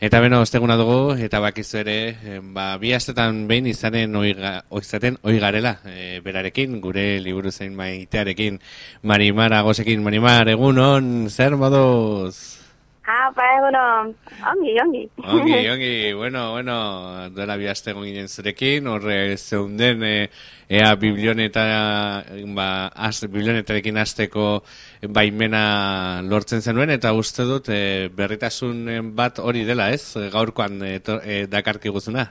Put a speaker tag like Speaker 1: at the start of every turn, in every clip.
Speaker 1: Eta beno, osteguna dugu, eta bakizu ere, eh, ba, bi astetan behin izanen oiga, oizaten oigarela, e, berarekin, gure liburu zein maitearekin, Marimar agosekin, Marimar, egunon, zer moduz?
Speaker 2: Egunon, ongi, ongi.
Speaker 1: Ongi, ongi, bueno, bueno, duela bi aste ginen zurekin, horre zeunden, e, ea biblioneta, ba, az, biblionetarekin azteko baimena lortzen zenuen, eta uste dut e, berritasun bat hori dela, ez? Gaurkoan e, to, e, dakarki guzuna?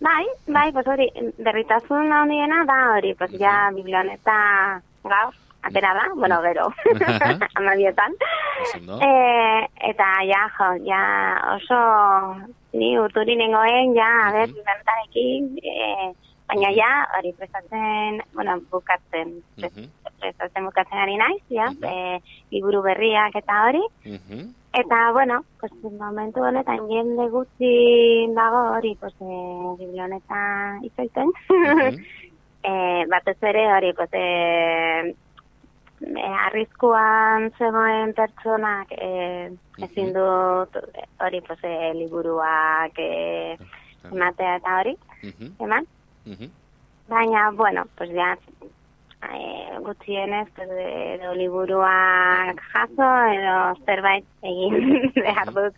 Speaker 2: Bai, bai, pues hori, berritasun handiena da hori, pues ja biblioneta gaur, atera da, bueno, gero, amabietan. E, eta ja, jo, ja oso ni urturi nengoen, ja, a ber, biblionetarekin, e, baina ja, hori prestatzen, bueno, bukatzen, prestatzen bukatzen ari naiz, ja, uh -huh. e, liburu berriak eta hori. Eta, bueno, pues, momentu honetan jende gutxi dago hori, pues, e, biblioneta izaiten. e, batez ere hori, pues, e, e, arriskuan zegoen pertsonak e, ezin dut hori, pues, e, liburuak e, ematea eta hori, eman. Baina, bueno, pues ya e, gutxienez pues, edo liburuak jaso edo zerbait egin behar dut.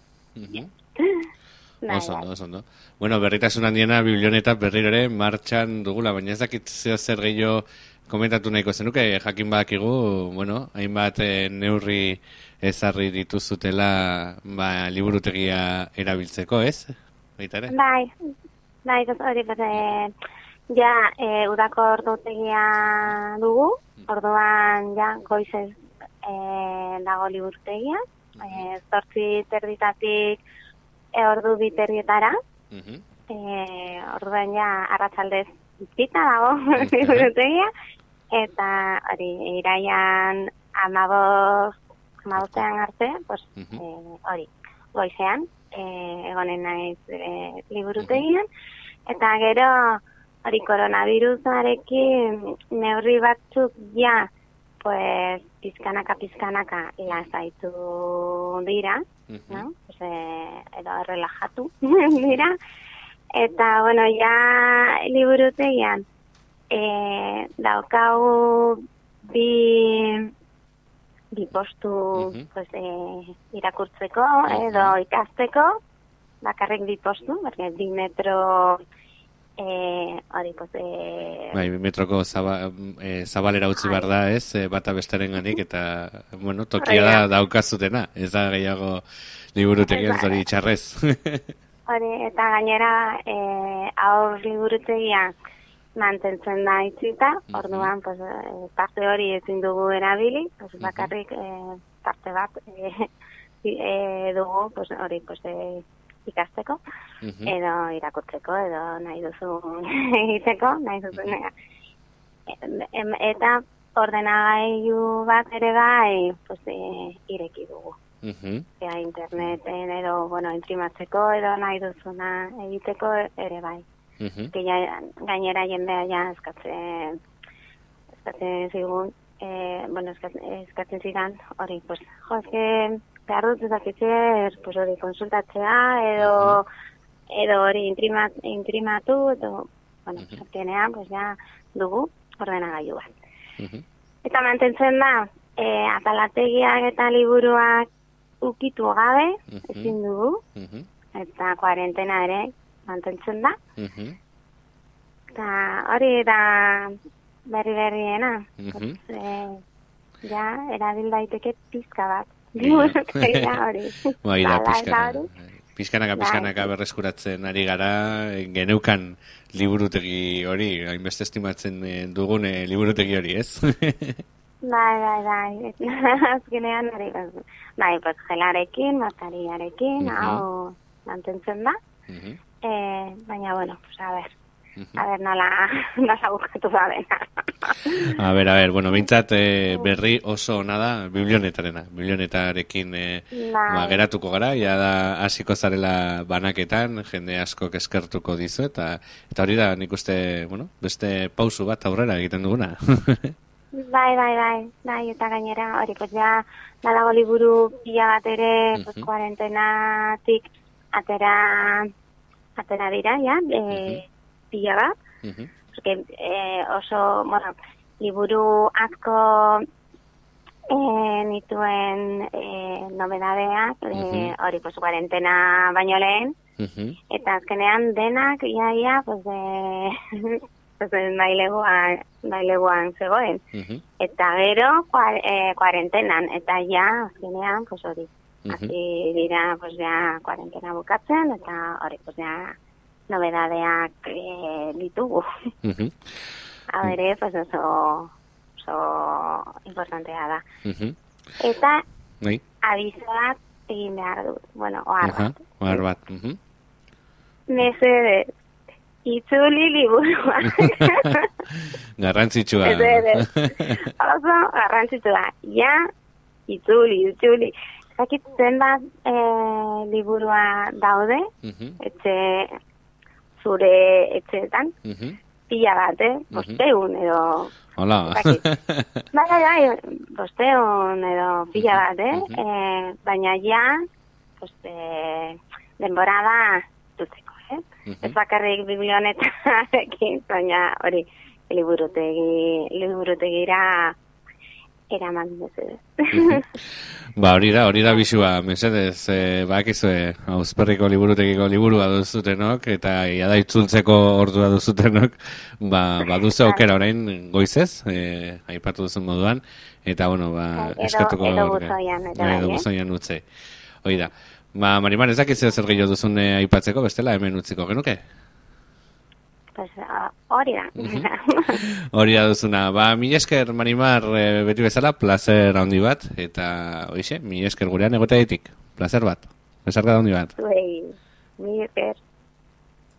Speaker 1: Oso ondo, oso ondo. Bueno, berritasun handiena biblioneta berriro ere martxan dugula, baina ez dakit zeo zer gehiago komentatu nahiko zenuke, jakin badakigu, bueno, hainbat e, neurri ezarri dituzutela ba, liburutegia erabiltzeko, ez? Baita ere?
Speaker 2: Bai, bai, hori, hori, Ja, e, udako ordutegia dugu, orduan ja, goizez e, dago liburtegia, e, zortzi terditatik e, ordu biterrietara, e, orduan ja, arratzaldez bizita dago liburtegia, eta hori, iraian amaboz, amabozean arte, pues, e, hori, goizean, e, egonen naiz e, liburutegian, eta gero, hori koronavirusarekin neurri batzuk ja, pues, pizkanaka, pizkanaka lasaitu dira, uh -huh. no? Pues, eh, edo relajatu dira. Eta, bueno, ja, liburutegian, eh, daukau bi, bi postu uh -huh. pues, eh, irakurtzeko edo ikasteko, bakarrik bi postu, berke, bi metro eh hori pues eh
Speaker 1: bai metroko zaba, eh, zabalera utzi bar da, ez? Eh, bata bestarenganik eta bueno, tokia da. daukazutena, ez da gehiago liburutegian hori txarrez.
Speaker 2: Hori, eta gainera eh aur liburutegia mantentzen da itzita, orduan pues, parte hori ezin dugu erabili, pues, bakarrik eh, parte bat eh, eh, dugu, pues, hori, pues, eh, ikasteko, edo irakurtzeko, edo nahi duzu egiteko, nahi duzu eta ordenagailu bat ere bai, pues, e, ireki dugu. Uh -huh. interneten edo, bueno, imprimatzeko edo nahi duzuna egiteko ere bai. Uh -huh. gainera jendea ja eskatzen, eskatzen zigun, eh, bueno, eskatzen, eskatzen zidan, hori, pues, jo, behar dut ezakitzer, pues hori konsultatzea, edo, uh -huh. edo hori imprimat, imprimatu, edo, bueno, uh -huh. pues ja dugu ordena gaiu bat. Uh -huh. Eta mantentzen da, e, atalategiak eta liburuak ukitu gabe, uh -huh. ezin dugu, uh -huh. eta kuarentena ere mantentzen da. Uh -huh. Eta hori da berri berriena. Uh -huh. e, ja, erabil daiteke pizka bat.
Speaker 1: Bai, da, pizkanaka, pizkanaka, pizkanaka berreskuratzen ari gara, geneukan liburutegi hori, hainbeste estimatzen eh, dugun eh, liburutegi hori, ez?
Speaker 2: bai, bai, bai, azkenean ari bai, pues, gelarekin, matariarekin, uh -huh. hau mantentzen da, uh -huh. eh, baina, bueno, pues, a ver, A ver, nola, nola bukatu da dena.
Speaker 1: A ver, a ver, bueno, bintzat eh, berri oso nada biblionetarena. Biblionetarekin eh, ba, geratuko gara, ja da hasiko zarela banaketan, jende asko eskertuko dizu, eta, eta hori da nik uste, bueno, beste pausu bat aurrera egiten duguna.
Speaker 2: Bai, bai, bai, bai, eta gainera, hori, pues ja, nalago liburu pila bat ere, uh -huh. pues, kuarentenatik atera, atera dira, ja, e, uh -huh. Pila bat. -huh. Porque, e, oso, bueno, liburu asko e, nituen e, nobedadeak, uh -huh. hori, pues, kuarentena baino lehen, uh -huh. eta azkenean denak, ia, ia, pues, e, pues, maileguan, maileguan zegoen. Uh -huh. Eta gero, kuarentenan, e, eta ja, azkenean, pues, hori, uh -huh. dira, pues, ja, kuarentena bukatzen, eta hori, pues, ja, nobedadeak e, ditugu. Uh -huh. A bere, pues, oso, oso importantea da. Uh -huh. Eta bai. abiso bat egin behar dut. Bueno, ohar bat.
Speaker 1: Ohar bat. Uh -huh.
Speaker 2: Nese itzuli liburua.
Speaker 1: garrantzitsua.
Speaker 2: Oso garrantzitsua. Ja, itzuli, itzuli. Zakit zenbat e, liburua daude, uh -huh. etxe, zure etxeetan. Uh -huh. Pila bat, eh? Bosteun edo
Speaker 1: Hola.
Speaker 2: bai, bai, bai, bosteun edo pila bat, eh? Uh -huh. eh baina ja, pues, eh, denborada dutzeko, eh? Uh -huh. Ez bakarrik biblionetarekin, baina hori, liburutegi, liburutegira eraman
Speaker 1: ba, hori da, hori da bisua, mesedez, e, ba, ekizue, hauzperriko liburutekiko liburua duzutenok, eta ia da itzultzeko ordua duzutenok, ba, ba duze okera orain goizez, e, aipatu duzun moduan, eta, bueno, ba,
Speaker 2: edo, eskatuko... Edo buzoian,
Speaker 1: edo, edo buzoian utze. Hoi da. Ba, Mariman, ez dakizu zer gehiago duzun aipatzeko, bestela hemen utziko genuke?
Speaker 2: pues, hori da.
Speaker 1: hori da duzuna. Ba, mi esker, Marimar, e, beti bezala, placer handi bat, eta, oixe, mi esker gurean egotea ditik. Placer bat. Besarka handi bat.
Speaker 2: Ui, mi esker.